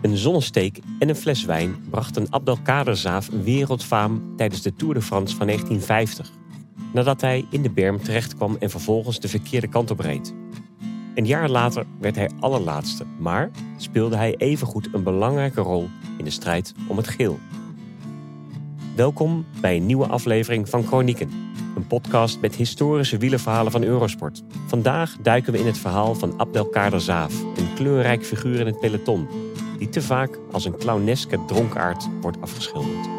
Een zonnesteek en een fles wijn brachten Abdelkader Zaaf wereldfaam tijdens de Tour de France van 1950. Nadat hij in de berm terechtkwam en vervolgens de verkeerde kant op reed. Een jaar later werd hij allerlaatste, maar speelde hij evengoed een belangrijke rol in de strijd om het geel. Welkom bij een nieuwe aflevering van Chronieken, een podcast met historische wielerverhalen van Eurosport. Vandaag duiken we in het verhaal van Abdelkader Zaaf, een kleurrijk figuur in het peloton, die te vaak als een clowneske dronkaard wordt afgeschilderd.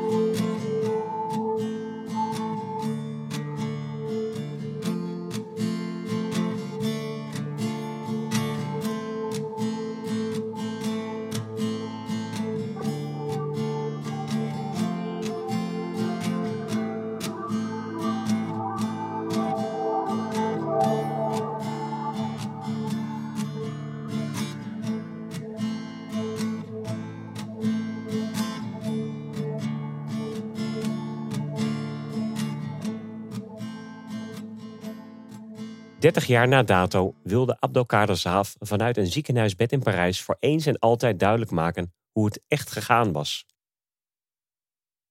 30 jaar na dato wilde Abdelkader vanuit een ziekenhuisbed in Parijs voor eens en altijd duidelijk maken hoe het echt gegaan was.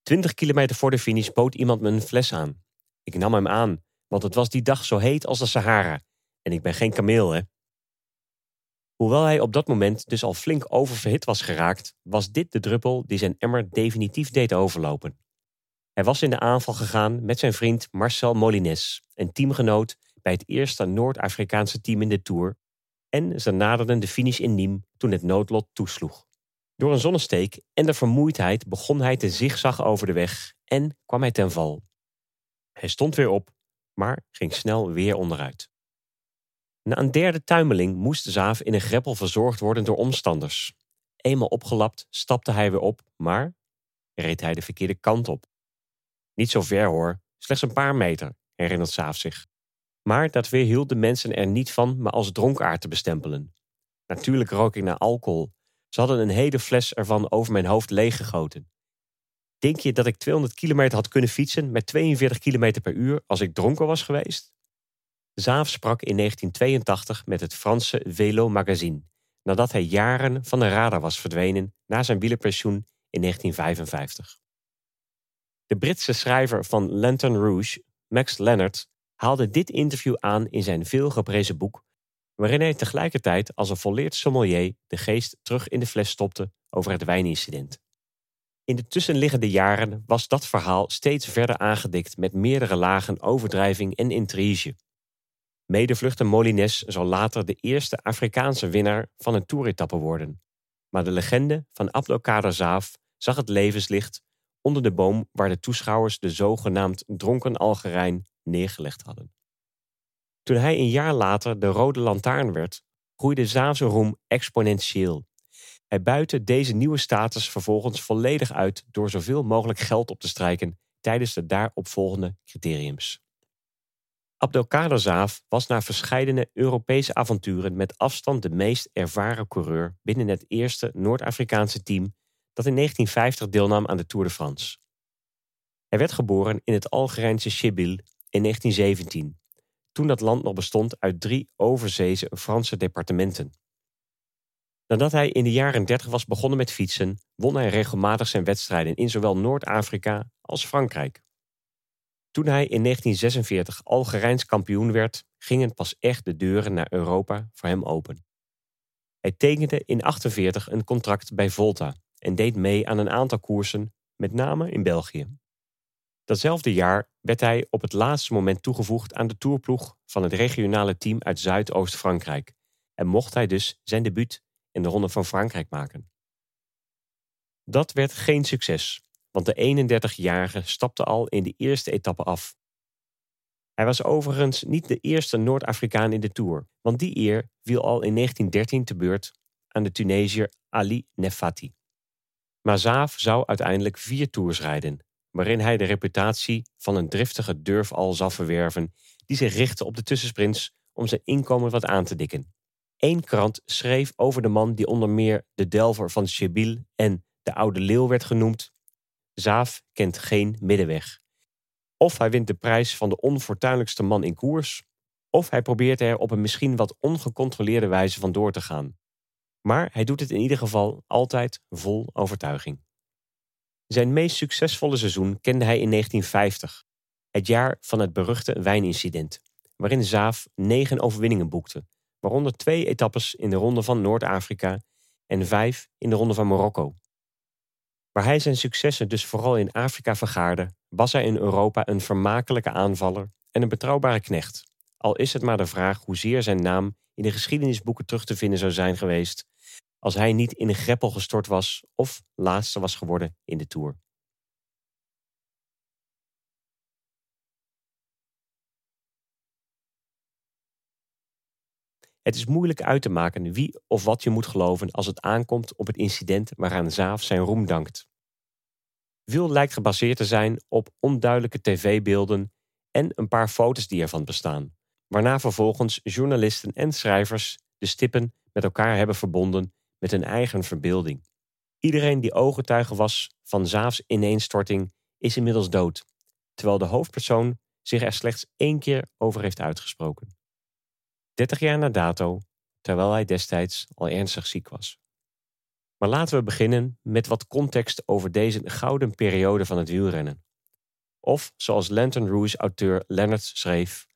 20 kilometer voor de finish bood iemand me een fles aan. Ik nam hem aan, want het was die dag zo heet als de Sahara. En ik ben geen kameel, hè. Hoewel hij op dat moment dus al flink oververhit was geraakt, was dit de druppel die zijn emmer definitief deed overlopen. Hij was in de aanval gegaan met zijn vriend Marcel Molines, een teamgenoot bij het eerste Noord-Afrikaanse team in de Tour en ze naderden de finish in Nîmes toen het noodlot toesloeg. Door een zonnesteek en de vermoeidheid begon hij te zigzag over de weg en kwam hij ten val. Hij stond weer op, maar ging snel weer onderuit. Na een derde tuimeling moest zaaf in een greppel verzorgd worden door omstanders. Eenmaal opgelapt stapte hij weer op, maar reed hij de verkeerde kant op. Niet zo ver hoor, slechts een paar meter, herinnert Zaaf zich. Maar dat weerhield de mensen er niet van me als dronkaard te bestempelen. Natuurlijk rook ik naar alcohol. Ze hadden een hele fles ervan over mijn hoofd leeggegoten. Denk je dat ik 200 kilometer had kunnen fietsen met 42 kilometer per uur als ik dronken was geweest? Zaaf sprak in 1982 met het Franse Velo Magazine, nadat hij jaren van de radar was verdwenen na zijn wielerpensioen in 1955. De Britse schrijver van Lantern Rouge, Max Leonard, haalde dit interview aan in zijn veelgeprezen boek, waarin hij tegelijkertijd als een volleerd sommelier de geest terug in de fles stopte over het wijnincident. In de tussenliggende jaren was dat verhaal steeds verder aangedikt met meerdere lagen overdrijving en intrige. Medevluchter Molines zal later de eerste Afrikaanse winnaar van een toeretappe worden. Maar de legende van Abdelkader Zaaf zag het levenslicht onder de boom waar de toeschouwers de zogenaamd dronken Algerijn neergelegd hadden. Toen hij een jaar later de Rode Lantaarn werd, groeide Zaanse roem exponentieel. Hij buitte deze nieuwe status vervolgens volledig uit door zoveel mogelijk geld op te strijken tijdens de daaropvolgende criteriums. Abdelkader Zaaf was na verscheidene Europese avonturen met afstand de meest ervaren coureur binnen het eerste Noord-Afrikaanse team dat in 1950 deelnam aan de Tour de France. Hij werd geboren in het Algerijnse Chebil in 1917, toen dat land nog bestond uit drie overzeese Franse departementen. Nadat hij in de jaren 30 was begonnen met fietsen, won hij regelmatig zijn wedstrijden in zowel Noord-Afrika als Frankrijk. Toen hij in 1946 Algerijns kampioen werd, gingen pas echt de deuren naar Europa voor hem open. Hij tekende in 1948 een contract bij Volta en deed mee aan een aantal koersen, met name in België. Datzelfde jaar werd hij op het laatste moment toegevoegd aan de toerploeg van het regionale team uit Zuidoost-Frankrijk en mocht hij dus zijn debuut in de Ronde van Frankrijk maken. Dat werd geen succes, want de 31-jarige stapte al in de eerste etappe af. Hij was overigens niet de eerste Noord-Afrikaan in de Tour, want die eer viel al in 1913 te beurt aan de Tunesiër Ali Nefati. Maar Zaaf zou uiteindelijk vier tours rijden, waarin hij de reputatie van een driftige durfal zal verwerven die zich richtte op de tussensprints om zijn inkomen wat aan te dikken. Eén krant schreef over de man die onder meer de Delver van Chebil en de Oude Leeuw werd genoemd. Zaaf kent geen middenweg. Of hij wint de prijs van de onfortuinlijkste man in koers, of hij probeert er op een misschien wat ongecontroleerde wijze van door te gaan. Maar hij doet het in ieder geval altijd vol overtuiging. Zijn meest succesvolle seizoen kende hij in 1950, het jaar van het beruchte wijnincident, waarin Zaaf negen overwinningen boekte, waaronder twee etappes in de Ronde van Noord-Afrika en vijf in de Ronde van Marokko. Waar hij zijn successen dus vooral in Afrika vergaarde, was hij in Europa een vermakelijke aanvaller en een betrouwbare knecht. Al is het maar de vraag hoezeer zijn naam in de geschiedenisboeken terug te vinden zou zijn geweest als hij niet in een greppel gestort was of laatste was geworden in de Tour. Het is moeilijk uit te maken wie of wat je moet geloven als het aankomt op het incident waaraan Zaaf zijn roem dankt. Veel lijkt gebaseerd te zijn op onduidelijke tv-beelden en een paar foto's die ervan bestaan, waarna vervolgens journalisten en schrijvers de stippen met elkaar hebben verbonden met hun eigen verbeelding. Iedereen die ooggetuige was van Zaafs ineenstorting is inmiddels dood, terwijl de hoofdpersoon zich er slechts één keer over heeft uitgesproken. 30 jaar na dato, terwijl hij destijds al ernstig ziek was. Maar laten we beginnen met wat context over deze gouden periode van het wielrennen. Of zoals Lantern Rouge-auteur Leonard schreef: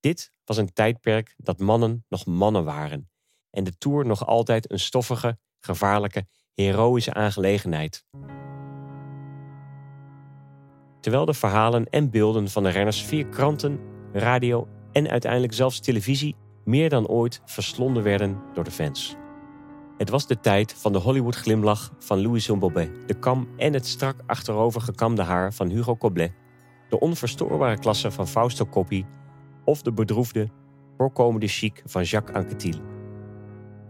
Dit was een tijdperk dat mannen nog mannen waren en de Tour nog altijd een stoffige, gevaarlijke, heroïsche aangelegenheid. Terwijl de verhalen en beelden van de renners via kranten, radio en uiteindelijk zelfs televisie meer dan ooit verslonden werden door de fans. Het was de tijd van de Hollywood glimlach van Louis Bobet, de kam en het strak achterover gekamde haar van Hugo Coblet, de onverstoorbare klasse van Fausto Coppi of de bedroefde, voorkomende chic van Jacques Anquetil.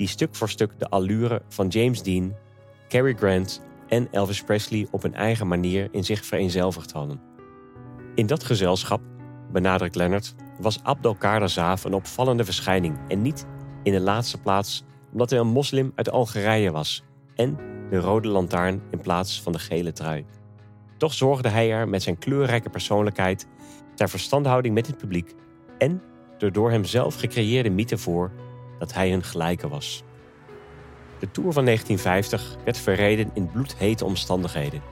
Die stuk voor stuk de allure van James Dean, Cary Grant en Elvis Presley op een eigen manier in zich vereenzelvigd hadden. In dat gezelschap, benadrukt Leonard, was Abdelkader Zaaf een opvallende verschijning en niet in de laatste plaats omdat hij een moslim uit Algerije was en de rode lantaarn in plaats van de gele trui. Toch zorgde hij er met zijn kleurrijke persoonlijkheid, ter verstandhouding met het publiek en de door hem zelf gecreëerde mythe voor dat hij hun gelijke was. De Tour van 1950 werd verreden in bloedhete omstandigheden.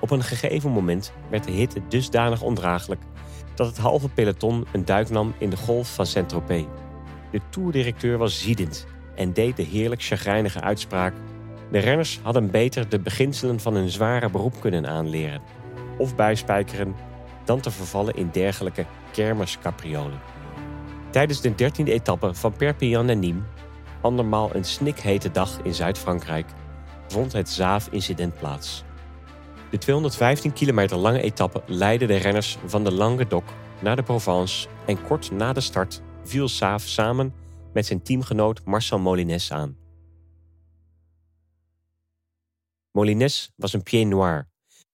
Op een gegeven moment werd de hitte dusdanig ondraaglijk dat het halve peloton een duik nam in de golf van Saint-Tropez. De toerdirecteur was ziedend en deed de heerlijk chagrijnige uitspraak: De renners hadden beter de beginselen van hun zware beroep kunnen aanleren of bijspijkeren dan te vervallen in dergelijke kermiscapriolen. Tijdens de dertiende etappe van Perpignan naar Nîmes, andermaal een snikhete dag in Zuid-Frankrijk, vond het Zaaf-incident plaats. De 215 kilometer lange etappe leidde de renners van de Languedoc naar de Provence en kort na de start viel Saaf samen met zijn teamgenoot Marcel Molines aan. Molines was een pied noir,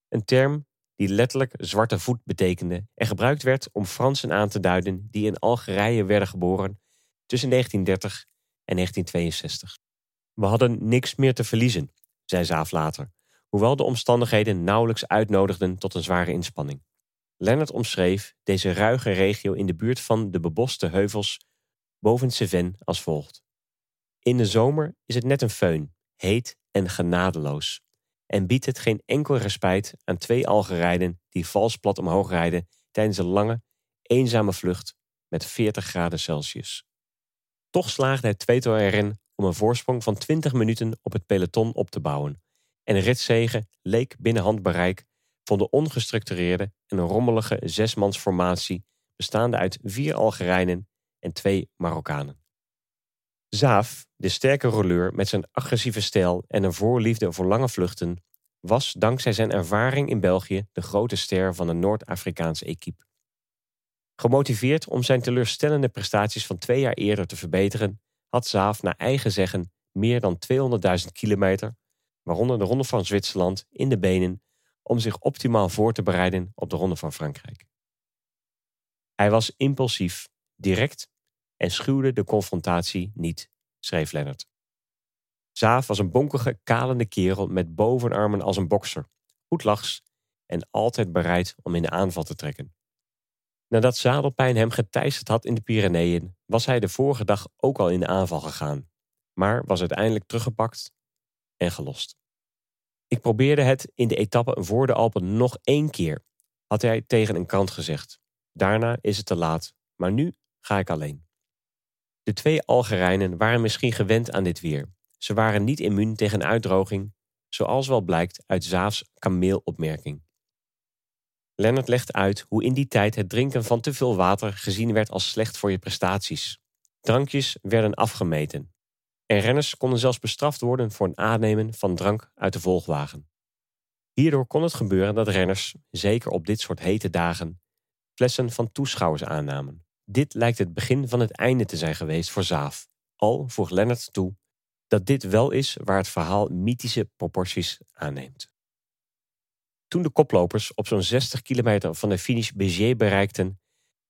een term die letterlijk zwarte voet betekende en gebruikt werd om Fransen aan te duiden die in Algerije werden geboren tussen 1930 en 1962. We hadden niks meer te verliezen, zei Zaaf later, hoewel de omstandigheden nauwelijks uitnodigden tot een zware inspanning. Lennart omschreef deze ruige regio in de buurt van de beboste heuvels boven Cevennes als volgt. In de zomer is het net een föhn, heet en genadeloos en biedt het geen enkel respijt aan twee Algerijnen die vals plat omhoog rijden tijdens een lange, eenzame vlucht met 40 graden Celsius. Toch slaagde het tweetal erin om een voorsprong van 20 minuten op het peloton op te bouwen en de ritzege leek binnen handbereik van de ongestructureerde en rommelige zesmansformatie bestaande uit vier Algerijnen en twee Marokkanen. Zaaf, de sterke rolleur met zijn agressieve stijl en een voorliefde voor lange vluchten, was dankzij zijn ervaring in België de grote ster van de Noord-Afrikaanse equipe. Gemotiveerd om zijn teleurstellende prestaties van twee jaar eerder te verbeteren, had Zaaf naar eigen zeggen meer dan 200.000 kilometer, waaronder de Ronde van Zwitserland, in de benen om zich optimaal voor te bereiden op de Ronde van Frankrijk. Hij was impulsief, direct en schuwde de confrontatie niet, schreef Lennart. Zaaf was een bonkige, kalende kerel met bovenarmen als een bokser, goed lachs en altijd bereid om in de aanval te trekken. Nadat zadelpijn hem geteisterd had in de Pyreneeën, was hij de vorige dag ook al in de aanval gegaan, maar was uiteindelijk teruggepakt en gelost. Ik probeerde het in de etappe voor de Alpen nog één keer, had hij tegen een krant gezegd. Daarna is het te laat, maar nu ga ik alleen. De twee Algerijnen waren misschien gewend aan dit weer. Ze waren niet immuun tegen uitdroging, zoals wel blijkt uit Zaafs kameelopmerking. Lennart legt uit hoe in die tijd het drinken van te veel water gezien werd als slecht voor je prestaties. Drankjes werden afgemeten. En renners konden zelfs bestraft worden voor een aannemen van drank uit de volgwagen. Hierdoor kon het gebeuren dat renners, zeker op dit soort hete dagen, flessen van toeschouwers aannamen. Dit lijkt het begin van het einde te zijn geweest voor Zaaf. Al voegt Lennart toe dat dit wel is waar het verhaal mythische proporties aanneemt. Toen de koplopers op zo'n 60 kilometer van de finish Béziers bereikten,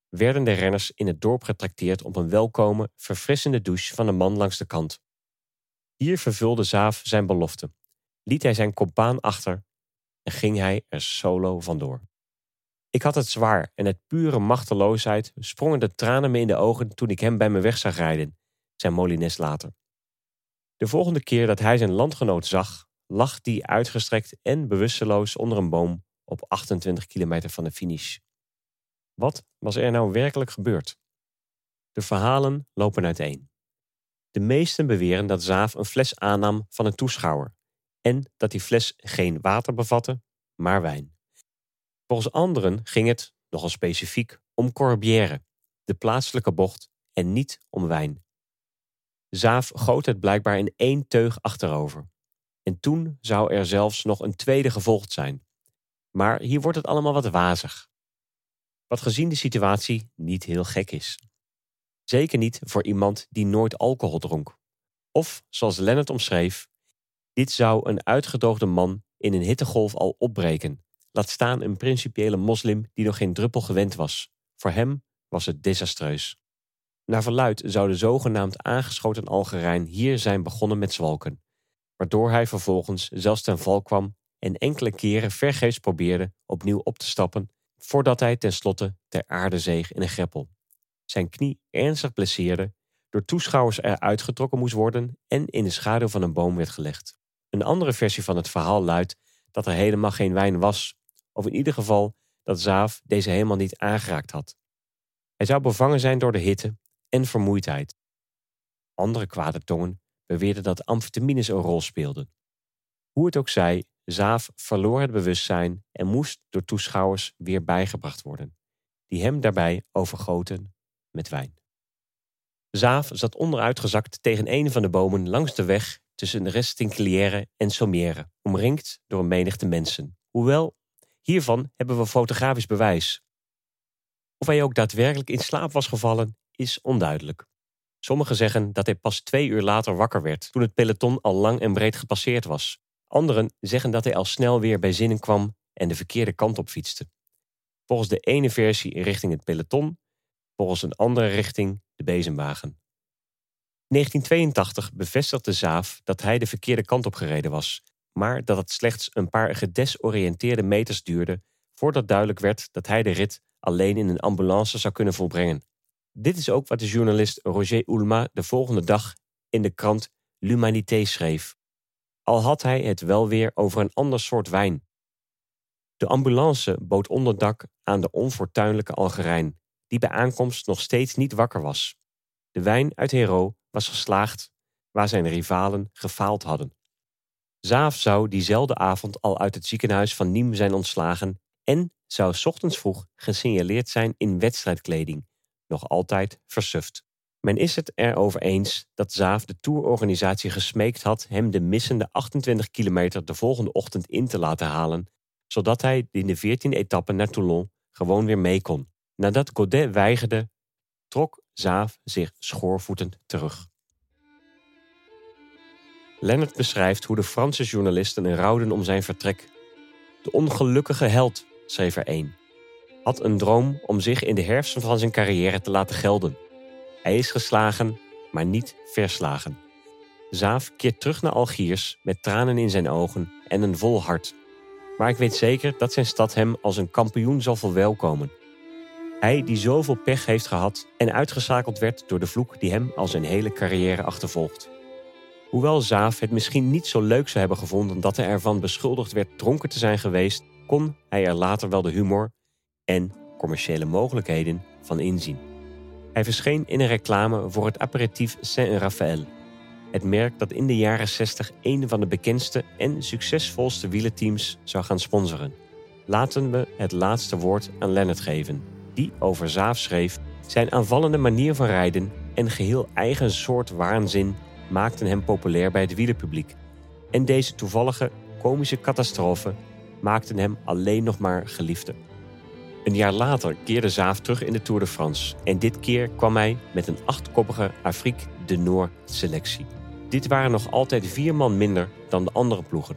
werden de renners in het dorp getrakteerd op een welkome, verfrissende douche van de man langs de kant. Hier vervulde Zaaf zijn belofte, liet hij zijn compaan achter en ging hij er solo vandoor. Ik had het zwaar en uit pure machteloosheid sprongen de tranen me in de ogen toen ik hem bij me weg zag rijden, zei Molines later. De volgende keer dat hij zijn landgenoot zag, lag die uitgestrekt en bewusteloos onder een boom op 28 kilometer van de finish. Wat was er nou werkelijk gebeurd? De verhalen lopen uiteen. De meesten beweren dat Zaaf een fles aannam van een toeschouwer en dat die fles geen water bevatte, maar wijn. Volgens anderen ging het, nogal specifiek, om Corbière, de plaatselijke bocht, en niet om wijn. Zaaf goot het blijkbaar in één teug achterover. En toen zou er zelfs nog een tweede gevolgd zijn. Maar hier wordt het allemaal wat wazig. Wat gezien de situatie niet heel gek is. Zeker niet voor iemand die nooit alcohol dronk. Of, zoals Lennart omschreef, dit zou een uitgedroogde man in een hittegolf al opbreken. Laat staan een principiële moslim die nog geen druppel gewend was. Voor hem was het desastreus. Naar verluid zou de zogenaamd aangeschoten Algerijn hier zijn begonnen met zwalken, waardoor hij vervolgens zelfs ten val kwam en enkele keren vergeefs probeerde opnieuw op te stappen, voordat hij tenslotte ter aarde zeeg in een greppel. Zijn knie ernstig blesseerde, door toeschouwers eruit getrokken moest worden en in de schaduw van een boom werd gelegd. Een andere versie van het verhaal luidt dat er helemaal geen wijn was, of in ieder geval dat Zaaf deze helemaal niet aangeraakt had. Hij zou bevangen zijn door de hitte en vermoeidheid. Andere kwade tongen beweerden dat amfetamines een rol speelden. Hoe het ook zij, Zaaf verloor het bewustzijn en moest door toeschouwers weer bijgebracht worden, die hem daarbij overgoten met wijn. Zaaf zat onderuitgezakt tegen een van de bomen langs de weg tussen de Restinclière en Sommière, omringd door een menigte mensen. Hoewel, hiervan hebben we fotografisch bewijs. Of hij ook daadwerkelijk in slaap was gevallen, is onduidelijk. Sommigen zeggen dat hij pas twee uur later wakker werd, toen het peloton al lang en breed gepasseerd was. Anderen zeggen dat hij al snel weer bij zinnen kwam en de verkeerde kant op fietste. Volgens de ene versie richting het peloton, volgens een andere richting de bezemwagen. In 1982 bevestigde Zaaf dat hij de verkeerde kant op gereden was, maar dat het slechts een paar gedesoriënteerde meters duurde voordat duidelijk werd dat hij de rit alleen in een ambulance zou kunnen volbrengen. Dit is ook wat de journalist Roger Oulma de volgende dag in de krant L'Humanité schreef. Al had hij het wel weer over een ander soort wijn. De ambulance bood onderdak aan de onfortuinlijke Algerijn, die bij aankomst nog steeds niet wakker was. De wijn uit Hero was geslaagd waar zijn rivalen gefaald hadden. Zaaf zou diezelfde avond al uit het ziekenhuis van Nîmes zijn ontslagen en zou ochtends vroeg gesignaleerd zijn in wedstrijdkleding nog altijd versuft. Men is het erover eens dat Zaaf de tourorganisatie gesmeekt had hem de missende 28 kilometer de volgende ochtend in te laten halen, zodat hij in de 14e etappe naar Toulon gewoon weer mee kon. Nadat Godet weigerde, trok Zaaf zich schoorvoetend terug. Lennart beschrijft hoe de Franse journalisten rouwden om zijn vertrek. De ongelukkige held, schreef er één had een droom om zich in de herfst van zijn carrière te laten gelden. Hij is geslagen, maar niet verslagen. Zaaf keert terug naar Algiers met tranen in zijn ogen en een vol hart. Maar ik weet zeker dat zijn stad hem als een kampioen zal verwelkomen. Hij die zoveel pech heeft gehad en uitgeschakeld werd door de vloek die hem al zijn hele carrière achtervolgt. Hoewel Zaaf het misschien niet zo leuk zou hebben gevonden dat hij ervan beschuldigd werd dronken te zijn geweest, kon hij er later wel de humor en commerciële mogelijkheden van inzien. Hij verscheen in een reclame voor het aperitief Saint-Raphaël, het merk dat in de jaren 60 een van de bekendste en succesvolste wielerteams zou gaan sponsoren. Laten we het laatste woord aan Lennart geven, die over Zaaf schreef: Zijn aanvallende manier van rijden en geheel eigen soort waanzin maakten hem populair bij het wielerpubliek. En deze toevallige, komische catastrofe maakten hem alleen nog maar geliefde. Een jaar later keerde Zaaf terug in de Tour de France. En dit keer kwam hij met een achtkoppige Afrique de Noord selectie. Dit waren nog altijd vier man minder dan de andere ploegen.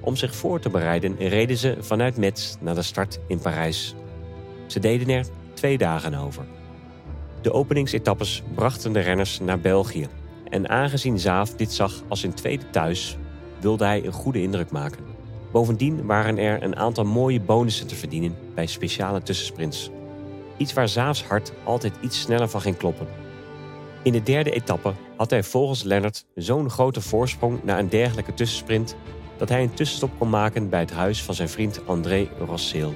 Om zich voor te bereiden reden ze vanuit Metz naar de start in Parijs. Ze deden er twee dagen over. De openingsetappes brachten de renners naar België. En aangezien Zaaf dit zag als zijn tweede thuis, wilde hij een goede indruk maken. Bovendien waren er een aantal mooie bonussen te verdienen bij speciale tussensprints. Iets waar Zaafs hart altijd iets sneller van ging kloppen. In de derde etappe had hij volgens Lennart zo'n grote voorsprong na een dergelijke tussensprint dat hij een tussenstop kon maken bij het huis van zijn vriend André Rosseel.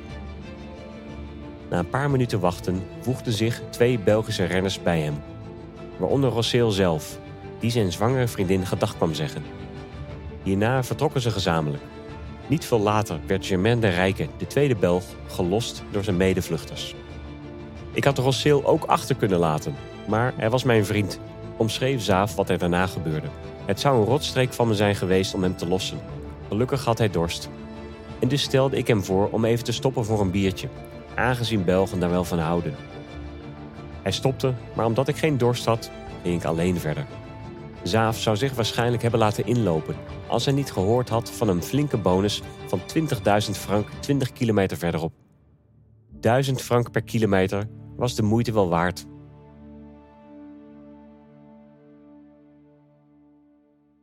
Na een paar minuten wachten voegden zich twee Belgische renners bij hem, waaronder Rosseel zelf, die zijn zwangere vriendin gedag kwam zeggen. Hierna vertrokken ze gezamenlijk. Niet veel later werd Germain de Rijke, de tweede Belg, gelost door zijn medevluchters. Ik had Rosseel ook achter kunnen laten, maar hij was mijn vriend, omschreef Zaaf wat er daarna gebeurde. Het zou een rotstreek van me zijn geweest om hem te lossen. Gelukkig had hij dorst. En dus stelde ik hem voor om even te stoppen voor een biertje, aangezien Belgen daar wel van houden. Hij stopte, maar omdat ik geen dorst had, ging ik alleen verder. Zaaf zou zich waarschijnlijk hebben laten inlopen als hij niet gehoord had van een flinke bonus van 20.000 frank 20 kilometer verderop. 1000 frank per kilometer was de moeite wel waard.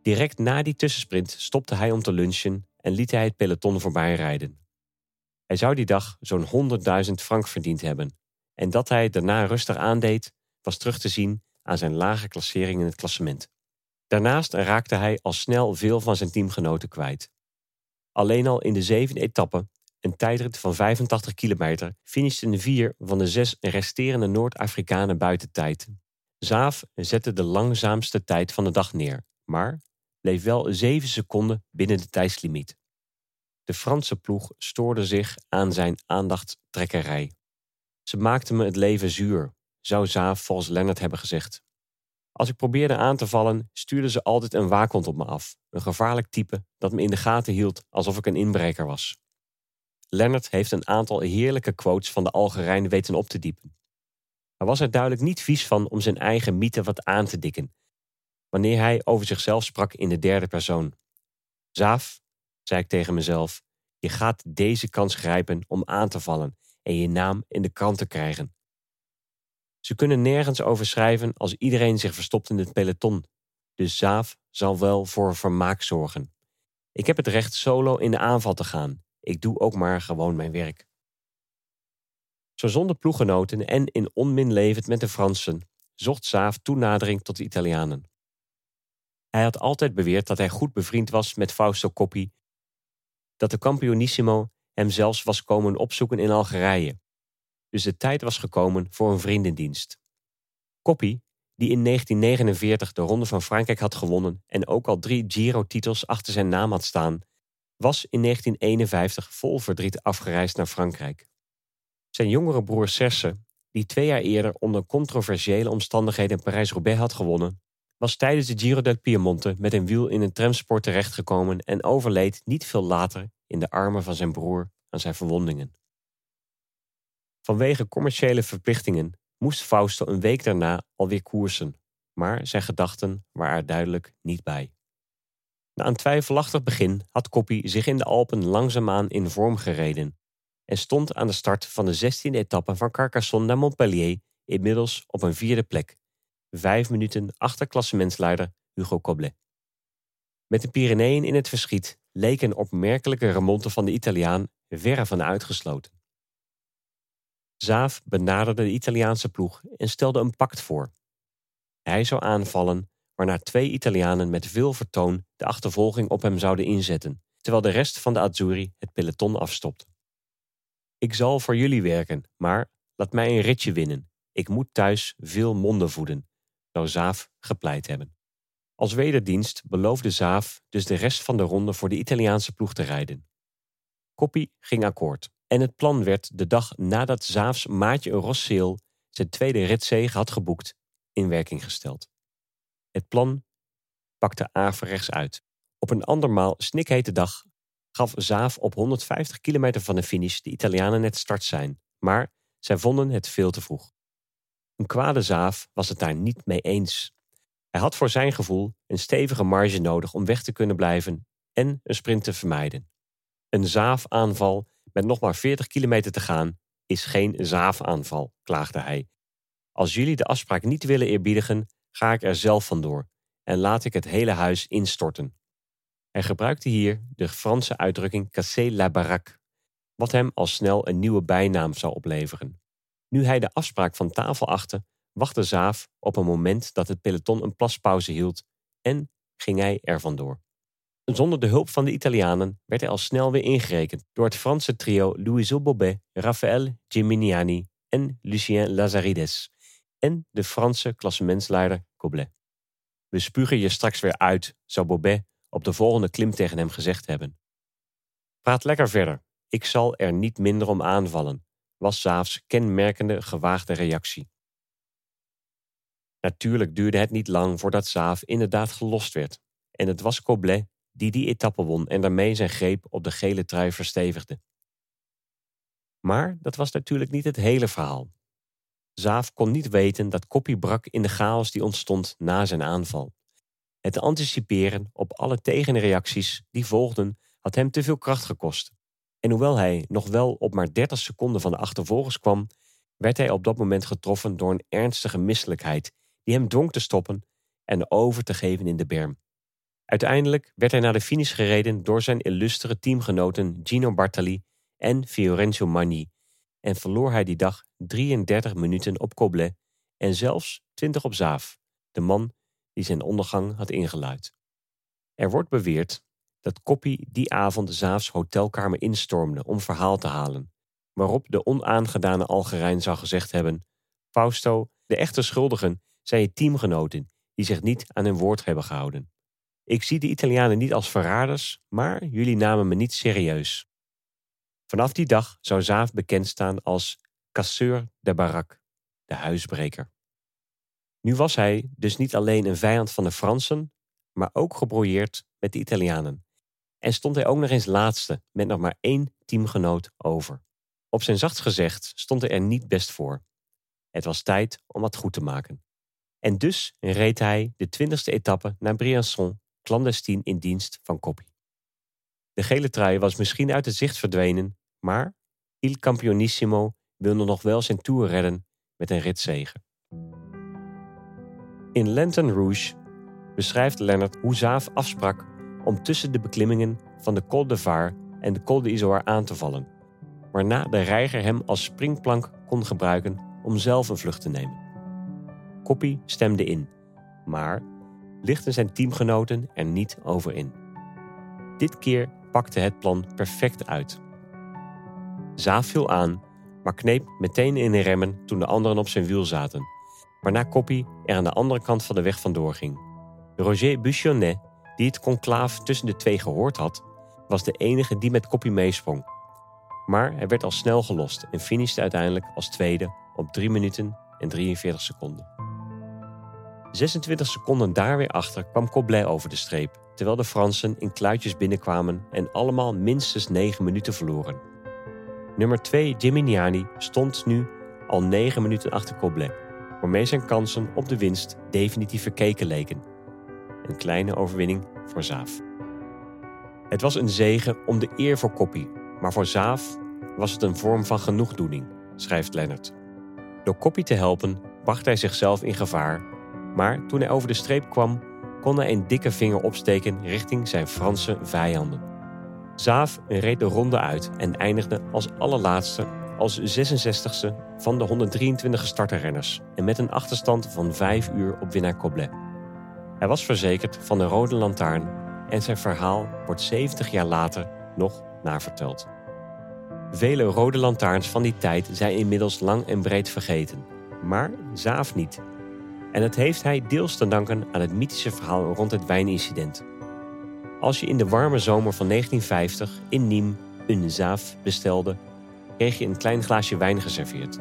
Direct na die tussensprint stopte hij om te lunchen en liet hij het peloton voorbij rijden. Hij zou die dag zo'n 100.000 frank verdiend hebben. En dat hij daarna rustig aandeed, was terug te zien aan zijn lage klassering in het klassement. Daarnaast raakte hij al snel veel van zijn teamgenoten kwijt. Alleen al in de zevende etappe, een tijdrit van 85 kilometer, finishten vier van de zes resterende Noord-Afrikanen buiten tijd. Zaaf zette de langzaamste tijd van de dag neer, maar bleef wel 7 seconden binnen de tijdslimiet. De Franse ploeg stoorde zich aan zijn aandachttrekkerij. Ze maakten me het leven zuur, zou Zaaf volgens Lennart hebben gezegd. Als ik probeerde aan te vallen, stuurde ze altijd een waakhond op me af. Een gevaarlijk type dat me in de gaten hield alsof ik een inbreker was. Lennart heeft een aantal heerlijke quotes van de Algerijn weten op te diepen. Hij was er duidelijk niet vies van om zijn eigen mythe wat aan te dikken, wanneer hij over zichzelf sprak in de derde persoon. Zaaf, zei ik tegen mezelf, je gaat deze kans grijpen om aan te vallen en je naam in de krant te krijgen. Ze kunnen nergens over schrijven als iedereen zich verstopt in het peloton. Dus Zaaf zal wel voor vermaak zorgen. Ik heb het recht solo in de aanval te gaan. Ik doe ook maar gewoon mijn werk. Zo zonder ploeggenoten en in onmin levend met de Fransen, zocht Zaaf toenadering tot de Italianen. Hij had altijd beweerd dat hij goed bevriend was met Fausto Coppi, dat de Campionissimo hem zelfs was komen opzoeken in Algerije dus de tijd was gekomen voor een vriendendienst. Coppi, die in 1949 de Ronde van Frankrijk had gewonnen en ook al drie Giro-titels achter zijn naam had staan, was in 1951 vol verdriet afgereisd naar Frankrijk. Zijn jongere broer Serse, die twee jaar eerder onder controversiële omstandigheden Parijs-Roubaix had gewonnen, was tijdens de Giro del Piemonte met een wiel in een tramsport terechtgekomen en overleed niet veel later in de armen van zijn broer aan zijn verwondingen. Vanwege commerciële verplichtingen moest Fausto een week daarna alweer koersen, maar zijn gedachten waren er duidelijk niet bij. Na een twijfelachtig begin had Coppi zich in de Alpen langzaamaan in vorm gereden en stond aan de start van de 16e etappe van Carcassonne naar Montpellier inmiddels op een vierde plek, vijf minuten achter klassementsleider Hugo Coblet. Met de Pyreneeën in het verschiet leek een opmerkelijke remonte van de Italiaan verre van uitgesloten. Zaaf benaderde de Italiaanse ploeg en stelde een pact voor. Hij zou aanvallen, waarna twee Italianen met veel vertoon de achtervolging op hem zouden inzetten, terwijl de rest van de Azzurri het peloton afstopt. Ik zal voor jullie werken, maar laat mij een ritje winnen. Ik moet thuis veel monden voeden, zou Zaaf gepleit hebben. Als wederdienst beloofde Zaaf dus de rest van de ronde voor de Italiaanse ploeg te rijden. Coppi ging akkoord en het plan werd de dag nadat Zaafs maatje Rosseel zijn tweede ritzege had geboekt, in werking gesteld. Het plan pakte averechts uit. Op een andermaal snikhete dag gaf Zaaf op 150 kilometer van de finish de Italianen het startsein, maar zij vonden het veel te vroeg. Een kwade Zaaf was het daar niet mee eens. Hij had voor zijn gevoel een stevige marge nodig om weg te kunnen blijven en een sprint te vermijden. Een Zaaf-aanval met nog maar 40 kilometer te gaan is geen Zaaf-aanval, klaagde hij. Als jullie de afspraak niet willen eerbiedigen, ga ik er zelf vandoor en laat ik het hele huis instorten. Hij gebruikte hier de Franse uitdrukking casser la baraque, wat hem al snel een nieuwe bijnaam zou opleveren. Nu hij de afspraak van tafel achtte, wachtte Zaaf op een moment dat het peloton een plaspauze hield en ging hij er vandoor. Zonder de hulp van de Italianen werd hij al snel weer ingerekend door het Franse trio Louis Bobet, Raphaël Gimignani en Lucien Lazarides en de Franse klassementsleider Coblet. We spugen je straks weer uit, zou Bobet op de volgende klim tegen hem gezegd hebben. Praat lekker verder, ik zal er niet minder om aanvallen, was Zaafs kenmerkende gewaagde reactie. Natuurlijk duurde het niet lang voordat Zaaf inderdaad gelost werd, en het was Coblet die die etappe won en daarmee zijn greep op de gele trui verstevigde. Maar dat was natuurlijk niet het hele verhaal. Zaaf kon niet weten dat Koppie brak in de chaos die ontstond na zijn aanval. Het anticiperen op alle tegenreacties die volgden had hem te veel kracht gekost. En hoewel hij nog wel op maar 30 seconden van de achtervolgers kwam, werd hij op dat moment getroffen door een ernstige misselijkheid die hem dwong te stoppen en over te geven in de berm. Uiteindelijk werd hij naar de finish gereden door zijn illustere teamgenoten Gino Bartali en Fiorenzo Magni en verloor hij die dag 33 minuten op Coblet en zelfs 20 op Zaaf, de man die zijn ondergang had ingeluid. Er wordt beweerd dat Koppie die avond Zaafs hotelkamer instormde om verhaal te halen, waarop de onaangedane Algerijn zou gezegd hebben: Fausto, de echte schuldigen zijn je teamgenoten die zich niet aan hun woord hebben gehouden. Ik zie de Italianen niet als verraders, maar jullie namen me niet serieus. Vanaf die dag zou Zaaf bekend staan als casseur de barak, de huisbreker. Nu was hij dus niet alleen een vijand van de Fransen, maar ook gebrouilleerd met de Italianen. En stond hij ook nog eens laatste met nog maar één teamgenoot over. Op zijn zachtst gezegd stond hij er niet best voor. Het was tijd om wat goed te maken. En dus reed hij de twintigste etappe naar Briançon, clandestien in dienst van Koppie. De gele trui was misschien uit het zicht verdwenen, maar Il Campionissimo wilde nog wel zijn tour redden met een ritzege. In Lantern Rouge beschrijft Lennart hoe Zaaf afsprak om tussen de beklimmingen van de Col de Var en de Col de Izoar aan te vallen, waarna de reiger hem als springplank kon gebruiken om zelf een vlucht te nemen. Koppie stemde in, maar lichten zijn teamgenoten er niet over in. Dit keer pakte het plan perfect uit. Zaaf viel aan, maar kneep meteen in de remmen toen de anderen op zijn wiel zaten, waarna Koppie er aan de andere kant van de weg vandoor ging. Roger Buchonnet, die het conclaaf tussen de twee gehoord had, was de enige die met Koppie meesprong. Maar hij werd al snel gelost en finishte uiteindelijk als tweede op 3 minuten en 43 seconden. 26 seconden daar weer achter kwam Coblet over de streep, terwijl de Fransen in kluitjes binnenkwamen en allemaal minstens 9 minuten verloren. Nummer 2 Gimignani stond nu al 9 minuten achter Coblet, waarmee zijn kansen op de winst definitief verkeken leken. Een kleine overwinning voor Zaaf. Het was een zegen om de eer voor Koppie, maar voor Zaaf was het een vorm van genoegdoening, schrijft Lennart. Door Koppie te helpen bracht hij zichzelf in gevaar maar toen hij over de streep kwam, kon hij een dikke vinger opsteken richting zijn Franse vijanden. Zaaf reed de ronde uit en eindigde als allerlaatste als 66ste van de 123 gestarte renners en met een achterstand van 5 uur op winnaar Coblet. Hij was verzekerd van de Rode Lantaarn en zijn verhaal wordt 70 jaar later nog naverteld. Vele rode lantaarns van die tijd zijn inmiddels lang en breed vergeten, maar Zaaf niet. En dat heeft hij deels te danken aan het mythische verhaal rond het wijnincident. Als je in de warme zomer van 1950 in Nîmes een Zaaf bestelde, kreeg je een klein glaasje wijn geserveerd.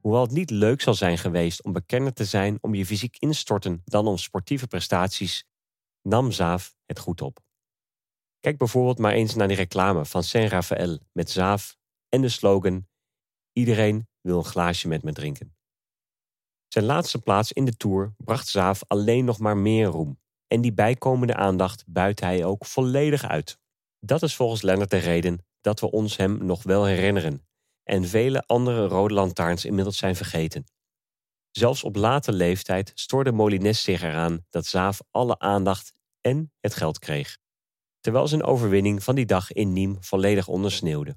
Hoewel het niet leuk zal zijn geweest om bekender te zijn om je fysiek instorten dan om sportieve prestaties, nam Zaaf het goed op. Kijk bijvoorbeeld maar eens naar die reclame van Saint Raphaël met Zaaf en de slogan: Iedereen wil een glaasje met me drinken. Zijn laatste plaats in de Tour bracht Zaaf alleen nog maar meer roem. En die bijkomende aandacht buit hij ook volledig uit. Dat is volgens Lennart de reden dat we ons hem nog wel herinneren en vele andere rode lantaarns inmiddels zijn vergeten. Zelfs op late leeftijd stoorde Molines zich eraan dat Zaaf alle aandacht en het geld kreeg, terwijl zijn overwinning van die dag in Nîmes volledig ondersneeuwde.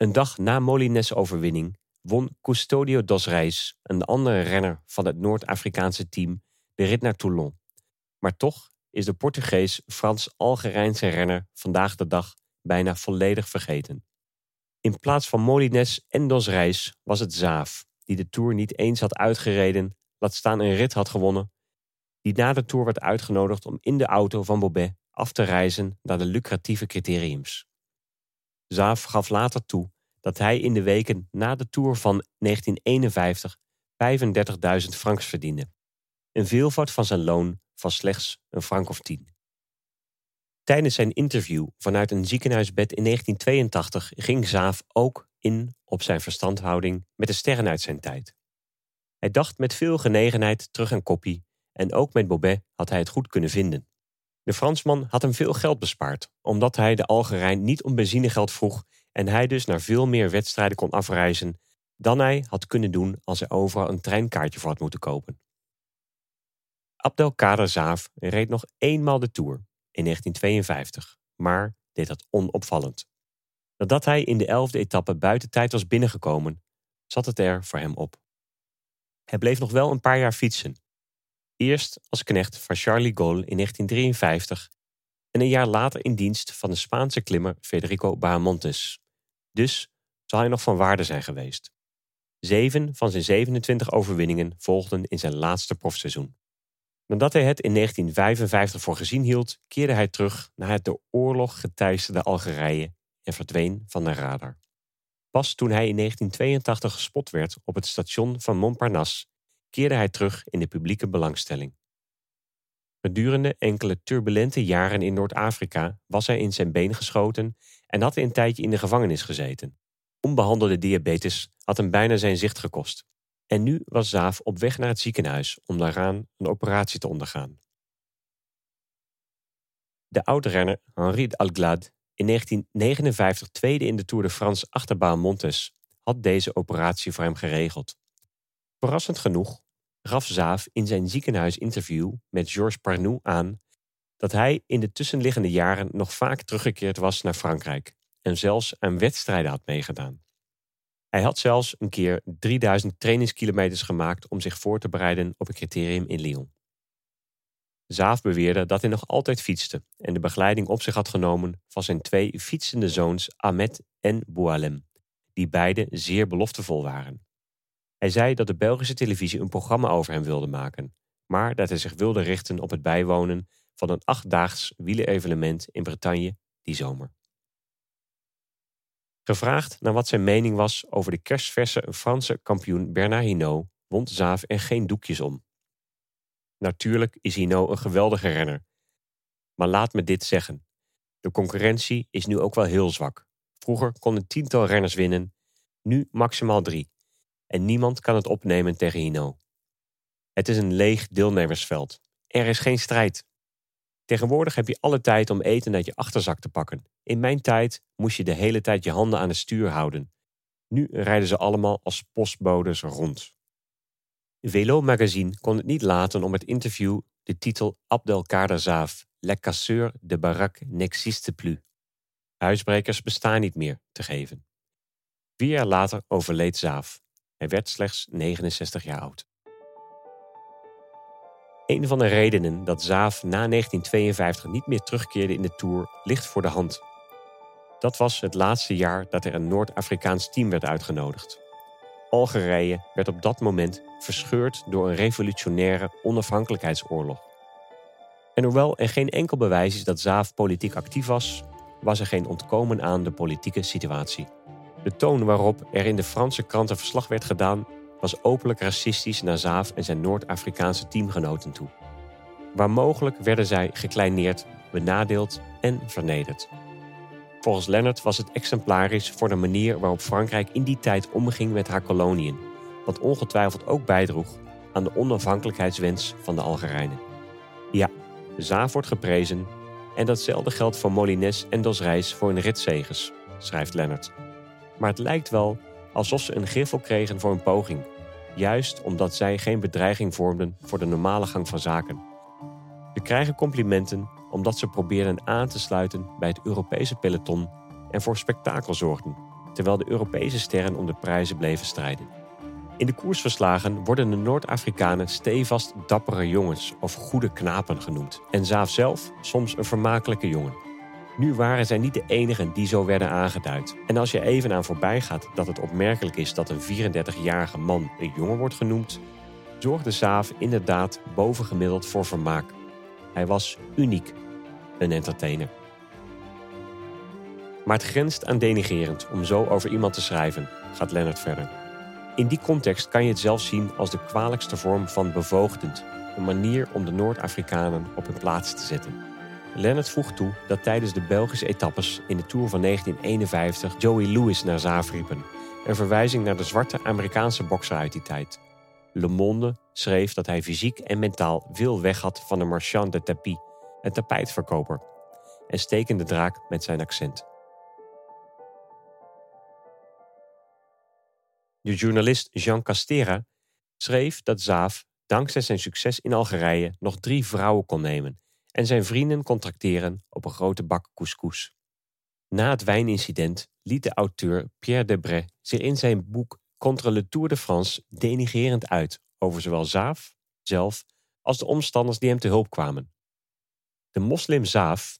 Een dag na Molines' overwinning won Custodio dos Reis, een andere renner van het Noord-Afrikaanse team, de rit naar Toulon. Maar toch is de Portugees Frans-Algerijnse renner vandaag de dag bijna volledig vergeten. In plaats van Molines en Dos Reis was het Zaaf, die de Tour niet eens had uitgereden, laat staan een rit had gewonnen, die na de Tour werd uitgenodigd om in de auto van Bobet af te reizen naar de lucratieve criteriums. Zaaf gaf later toe dat hij in de weken na de Tour van 1951 35.000 francs verdiende, een veelvoud van zijn loon van slechts een frank of tien. Tijdens zijn interview vanuit een ziekenhuisbed in 1982 ging Zaaf ook in op zijn verstandhouding met de sterren uit zijn tijd. Hij dacht met veel genegenheid terug aan Koppie en ook met Bobet had hij het goed kunnen vinden. De Fransman had hem veel geld bespaard, omdat hij de Algerijn niet om benzinegeld vroeg en hij dus naar veel meer wedstrijden kon afreizen dan hij had kunnen doen als hij overal een treinkaartje voor had moeten kopen. Abdelkader Zaaf reed nog eenmaal de Tour in 1952, maar deed dat onopvallend. Nadat hij in de elfde etappe buiten tijd was binnengekomen, zat het er voor hem op. Hij bleef nog wel een paar jaar fietsen. Eerst als knecht van Charlie Gaulle in 1953 en een jaar later in dienst van de Spaanse klimmer Federico Bahamontes. Dus zal hij nog van waarde zijn geweest. Zeven van zijn 27 overwinningen volgden in zijn laatste profseizoen. Nadat hij het in 1955 voor gezien hield, keerde hij terug naar het door oorlog geteisterde Algerije en verdween van de radar. Pas toen hij in 1982 gespot werd op het station van Montparnasse, keerde hij terug in de publieke belangstelling. Gedurende enkele turbulente jaren in Noord-Afrika was hij in zijn been geschoten en had een tijdje in de gevangenis gezeten. Onbehandelde diabetes had hem bijna zijn zicht gekost. En nu was Zaaf op weg naar het ziekenhuis om daaraan een operatie te ondergaan. De oud-renner Henri Alglad, in 1959 tweede in de Tour de France achterbaan Montes, had deze operatie voor hem geregeld. Verrassend genoeg gaf Zaaf in zijn ziekenhuisinterview met Georges Parnou aan dat hij in de tussenliggende jaren nog vaak teruggekeerd was naar Frankrijk en zelfs aan wedstrijden had meegedaan. Hij had zelfs een keer 3000 trainingskilometers gemaakt om zich voor te bereiden op een criterium in Lyon. Zaaf beweerde dat hij nog altijd fietste en de begeleiding op zich had genomen van zijn twee fietsende zoons Ahmed en Boualem, die beide zeer beloftevol waren. Hij zei dat de Belgische televisie een programma over hem wilde maken, maar dat hij zich wilde richten op het bijwonen van een achtdaags wielerevenement in Bretagne die zomer. Gevraagd naar wat zijn mening was over de kerstverse Franse kampioen Bernard Hinault, wond Zaaf er geen doekjes om. Natuurlijk is Hinault een geweldige renner. Maar laat me dit zeggen. De concurrentie is nu ook wel heel zwak. Vroeger kon een tiental renners winnen, nu maximaal drie. En niemand kan het opnemen tegen Hinault. Het is een leeg deelnemersveld. Er is geen strijd. Tegenwoordig heb je alle tijd om eten uit je achterzak te pakken. In mijn tijd moest je de hele tijd je handen aan het stuur houden. Nu rijden ze allemaal als postbodes rond. Velo Magazine kon het niet laten om het interview de titel Abdelkader Zaaf, Le Casseur de Barak n'existe plus. Huisbrekers bestaan niet meer te geven. Vier jaar later overleed Zaaf. Hij werd slechts 69 jaar oud. Een van de redenen dat Zaaf na 1952 niet meer terugkeerde in de Tour ligt voor de hand. Dat was het laatste jaar dat er een Noord-Afrikaans team werd uitgenodigd. Algerije werd op dat moment verscheurd door een revolutionaire onafhankelijkheidsoorlog. En hoewel er geen enkel bewijs is dat Zaaf politiek actief was, was er geen ontkomen aan de politieke situatie. De toon waarop er in de Franse kranten verslag werd gedaan, was openlijk racistisch naar Zaaf en zijn Noord-Afrikaanse teamgenoten toe. Waar mogelijk werden zij gekleineerd, benadeeld en vernederd. Volgens Leonard was het exemplarisch voor de manier waarop Frankrijk in die tijd omging met haar koloniën, wat ongetwijfeld ook bijdroeg aan de onafhankelijkheidswens van de Algerijnen. Ja, Zaaf wordt geprezen en datzelfde geldt voor Molines en Dos Reis voor hun ritzegers, schrijft Leonard. Maar het lijkt wel alsof ze een griffel kregen voor een poging, juist omdat zij geen bedreiging vormden voor de normale gang van zaken. Ze krijgen complimenten omdat ze probeerden aan te sluiten bij het Europese peloton en voor spektakel zorgden, terwijl de Europese sterren om de prijzen bleven strijden. In de koersverslagen worden de Noord-Afrikanen stevast dappere jongens of goede knapen genoemd en Zaaf zelf soms een vermakelijke jongen. Nu waren zij niet de enigen die zo werden aangeduid. En als je even aan voorbij gaat dat het opmerkelijk is dat een 34-jarige man een jongen wordt genoemd, zorgde Zaaf inderdaad bovengemiddeld voor vermaak. Hij was uniek, een entertainer. Maar het grenst aan denigerend om zo over iemand te schrijven, gaat Leonard verder. In die context kan je het zelfs zien als de kwalijkste vorm van bevoogdend, een manier om de Noord-Afrikanen op hun plaats te zetten. Leonard voegt toe dat tijdens de Belgische etappes in de Tour van 1951 Joey Lewis naar Zaaf riepen, een verwijzing naar de zwarte Amerikaanse bokser uit die tijd. Le Monde schreef dat hij fysiek en mentaal veel weg had van de marchand de tapis, een tapijtverkoper, en stekende draak met zijn accent. De journalist Jean Castera schreef dat Zaaf dankzij zijn succes in Algerije nog drie vrouwen kon nemen en zijn vrienden contracteren op een grote bak couscous. Na het wijnincident liet de auteur Pierre Debray zich in zijn boek Contre le Tour de France denigerend uit over zowel Zaaf zelf als de omstanders die hem te hulp kwamen. De moslim Zaaf,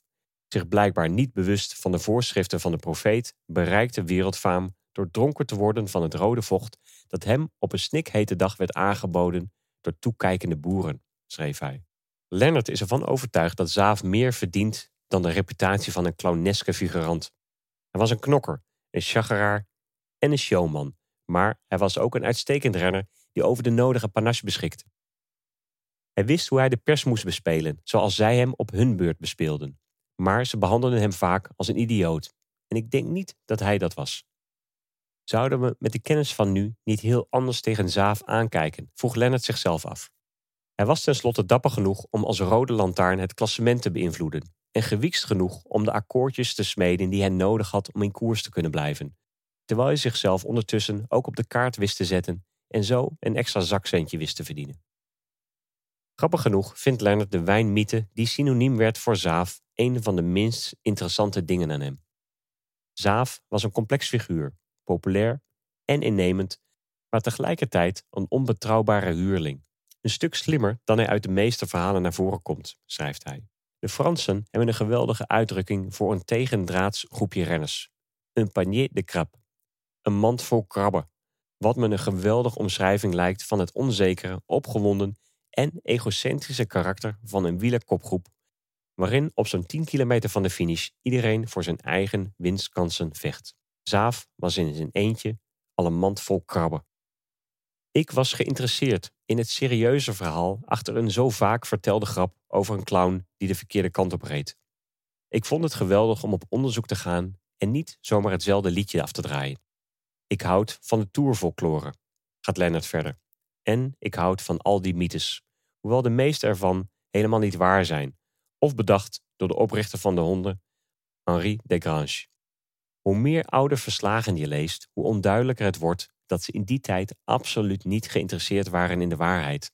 zich blijkbaar niet bewust van de voorschriften van de profeet, bereikte wereldfaam door dronken te worden van het rode vocht dat hem op een snikhete dag werd aangeboden door toekijkende boeren, schreef hij. Leonard is ervan overtuigd dat Zaaf meer verdient dan de reputatie van een clowneske figurant. Hij was een knokker, een chageraar en een showman, maar hij was ook een uitstekend renner die over de nodige panache beschikte. Hij wist hoe hij de pers moest bespelen, zoals zij hem op hun beurt bespeelden. Maar ze behandelden hem vaak als een idioot. En ik denk niet dat hij dat was. Zouden we met de kennis van nu niet heel anders tegen Zaaf aankijken? vroeg Lennart zichzelf af. Hij was tenslotte dapper genoeg om als rode lantaarn het klassement te beïnvloeden en gewiekst genoeg om de akkoordjes te smeden die hij nodig had om in koers te kunnen blijven, terwijl hij zichzelf ondertussen ook op de kaart wist te zetten en zo een extra zakcentje wist te verdienen. Grappig genoeg vindt Leonard de wijnmythe die synoniem werd voor Zaaf een van de minst interessante dingen aan hem. Zaaf was een complex figuur, populair en innemend, maar tegelijkertijd een onbetrouwbare huurling. Een stuk slimmer dan hij uit de meeste verhalen naar voren komt, schrijft hij. De Fransen hebben een geweldige uitdrukking voor een tegendraads groepje renners. Een panier de crab. Een mand vol krabben. Wat me een geweldige omschrijving lijkt van het onzekere, opgewonden en egocentrische karakter van een wielerkopgroep, waarin op zo'n 10 kilometer van de finish iedereen voor zijn eigen winstkansen vecht. Zaaf was in zijn eentje al een mand vol krabben. Ik was geïnteresseerd in het serieuze verhaal achter een zo vaak vertelde grap over een clown die de verkeerde kant op reed. Ik vond het geweldig om op onderzoek te gaan en niet zomaar hetzelfde liedje af te draaien. Ik houd van de tourfolklore, gaat Lennart verder. En ik houd van al die mythes, hoewel de meeste ervan helemaal niet waar zijn, of bedacht door de oprichter van de honden, Henri Desgrange. Hoe meer oude verslagen je leest, hoe onduidelijker het wordt dat ze in die tijd absoluut niet geïnteresseerd waren in de waarheid.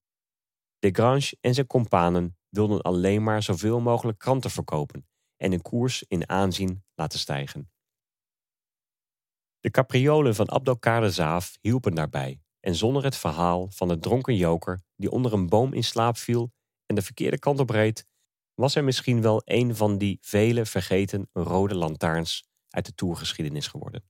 Desgrange en zijn companen wilden alleen maar zoveel mogelijk kranten verkopen en hun koers in aanzien laten stijgen. De capriolen van Abdelkader Zaaf hielpen daarbij en zonder het verhaal van de dronken joker die onder een boom in slaap viel en de verkeerde kant op reed, was er misschien wel een van die vele vergeten rode lantaarns uit de toergeschiedenis geworden.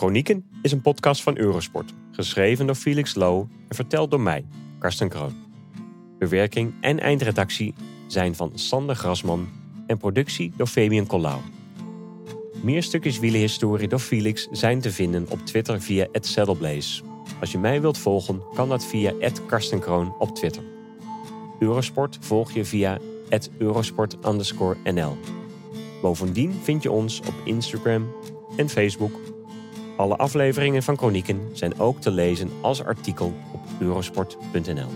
Chronieken is een podcast van Eurosport, geschreven door Felix Low en verteld door mij, Karsten Kroon. Bewerking en eindredactie zijn van Sander Grasman en productie door Fabian Collau. Meer stukjes wielenhistorie door Felix zijn te vinden op Twitter via @saddleblaze. Als je mij wilt volgen, kan dat via @karstenkroon op Twitter. Eurosport volg je via @eurosport_nl. Bovendien vind je ons op Instagram en Facebook alle afleveringen van Chronieken zijn ook te lezen als artikel op eurosport.nl.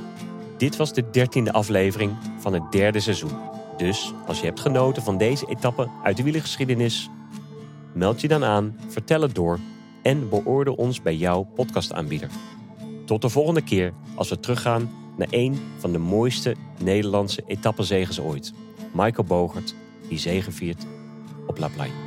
Dit was de dertiende aflevering van het derde seizoen. Dus als je hebt genoten van deze etappe uit de wielergeschiedenis, meld je dan aan, vertel het door en beoordeel ons bij jouw podcastaanbieder. Tot de volgende keer als we teruggaan naar een van de mooiste Nederlandse etappezegens ooit. Michael Bogert, die zegeviert op La Plagne.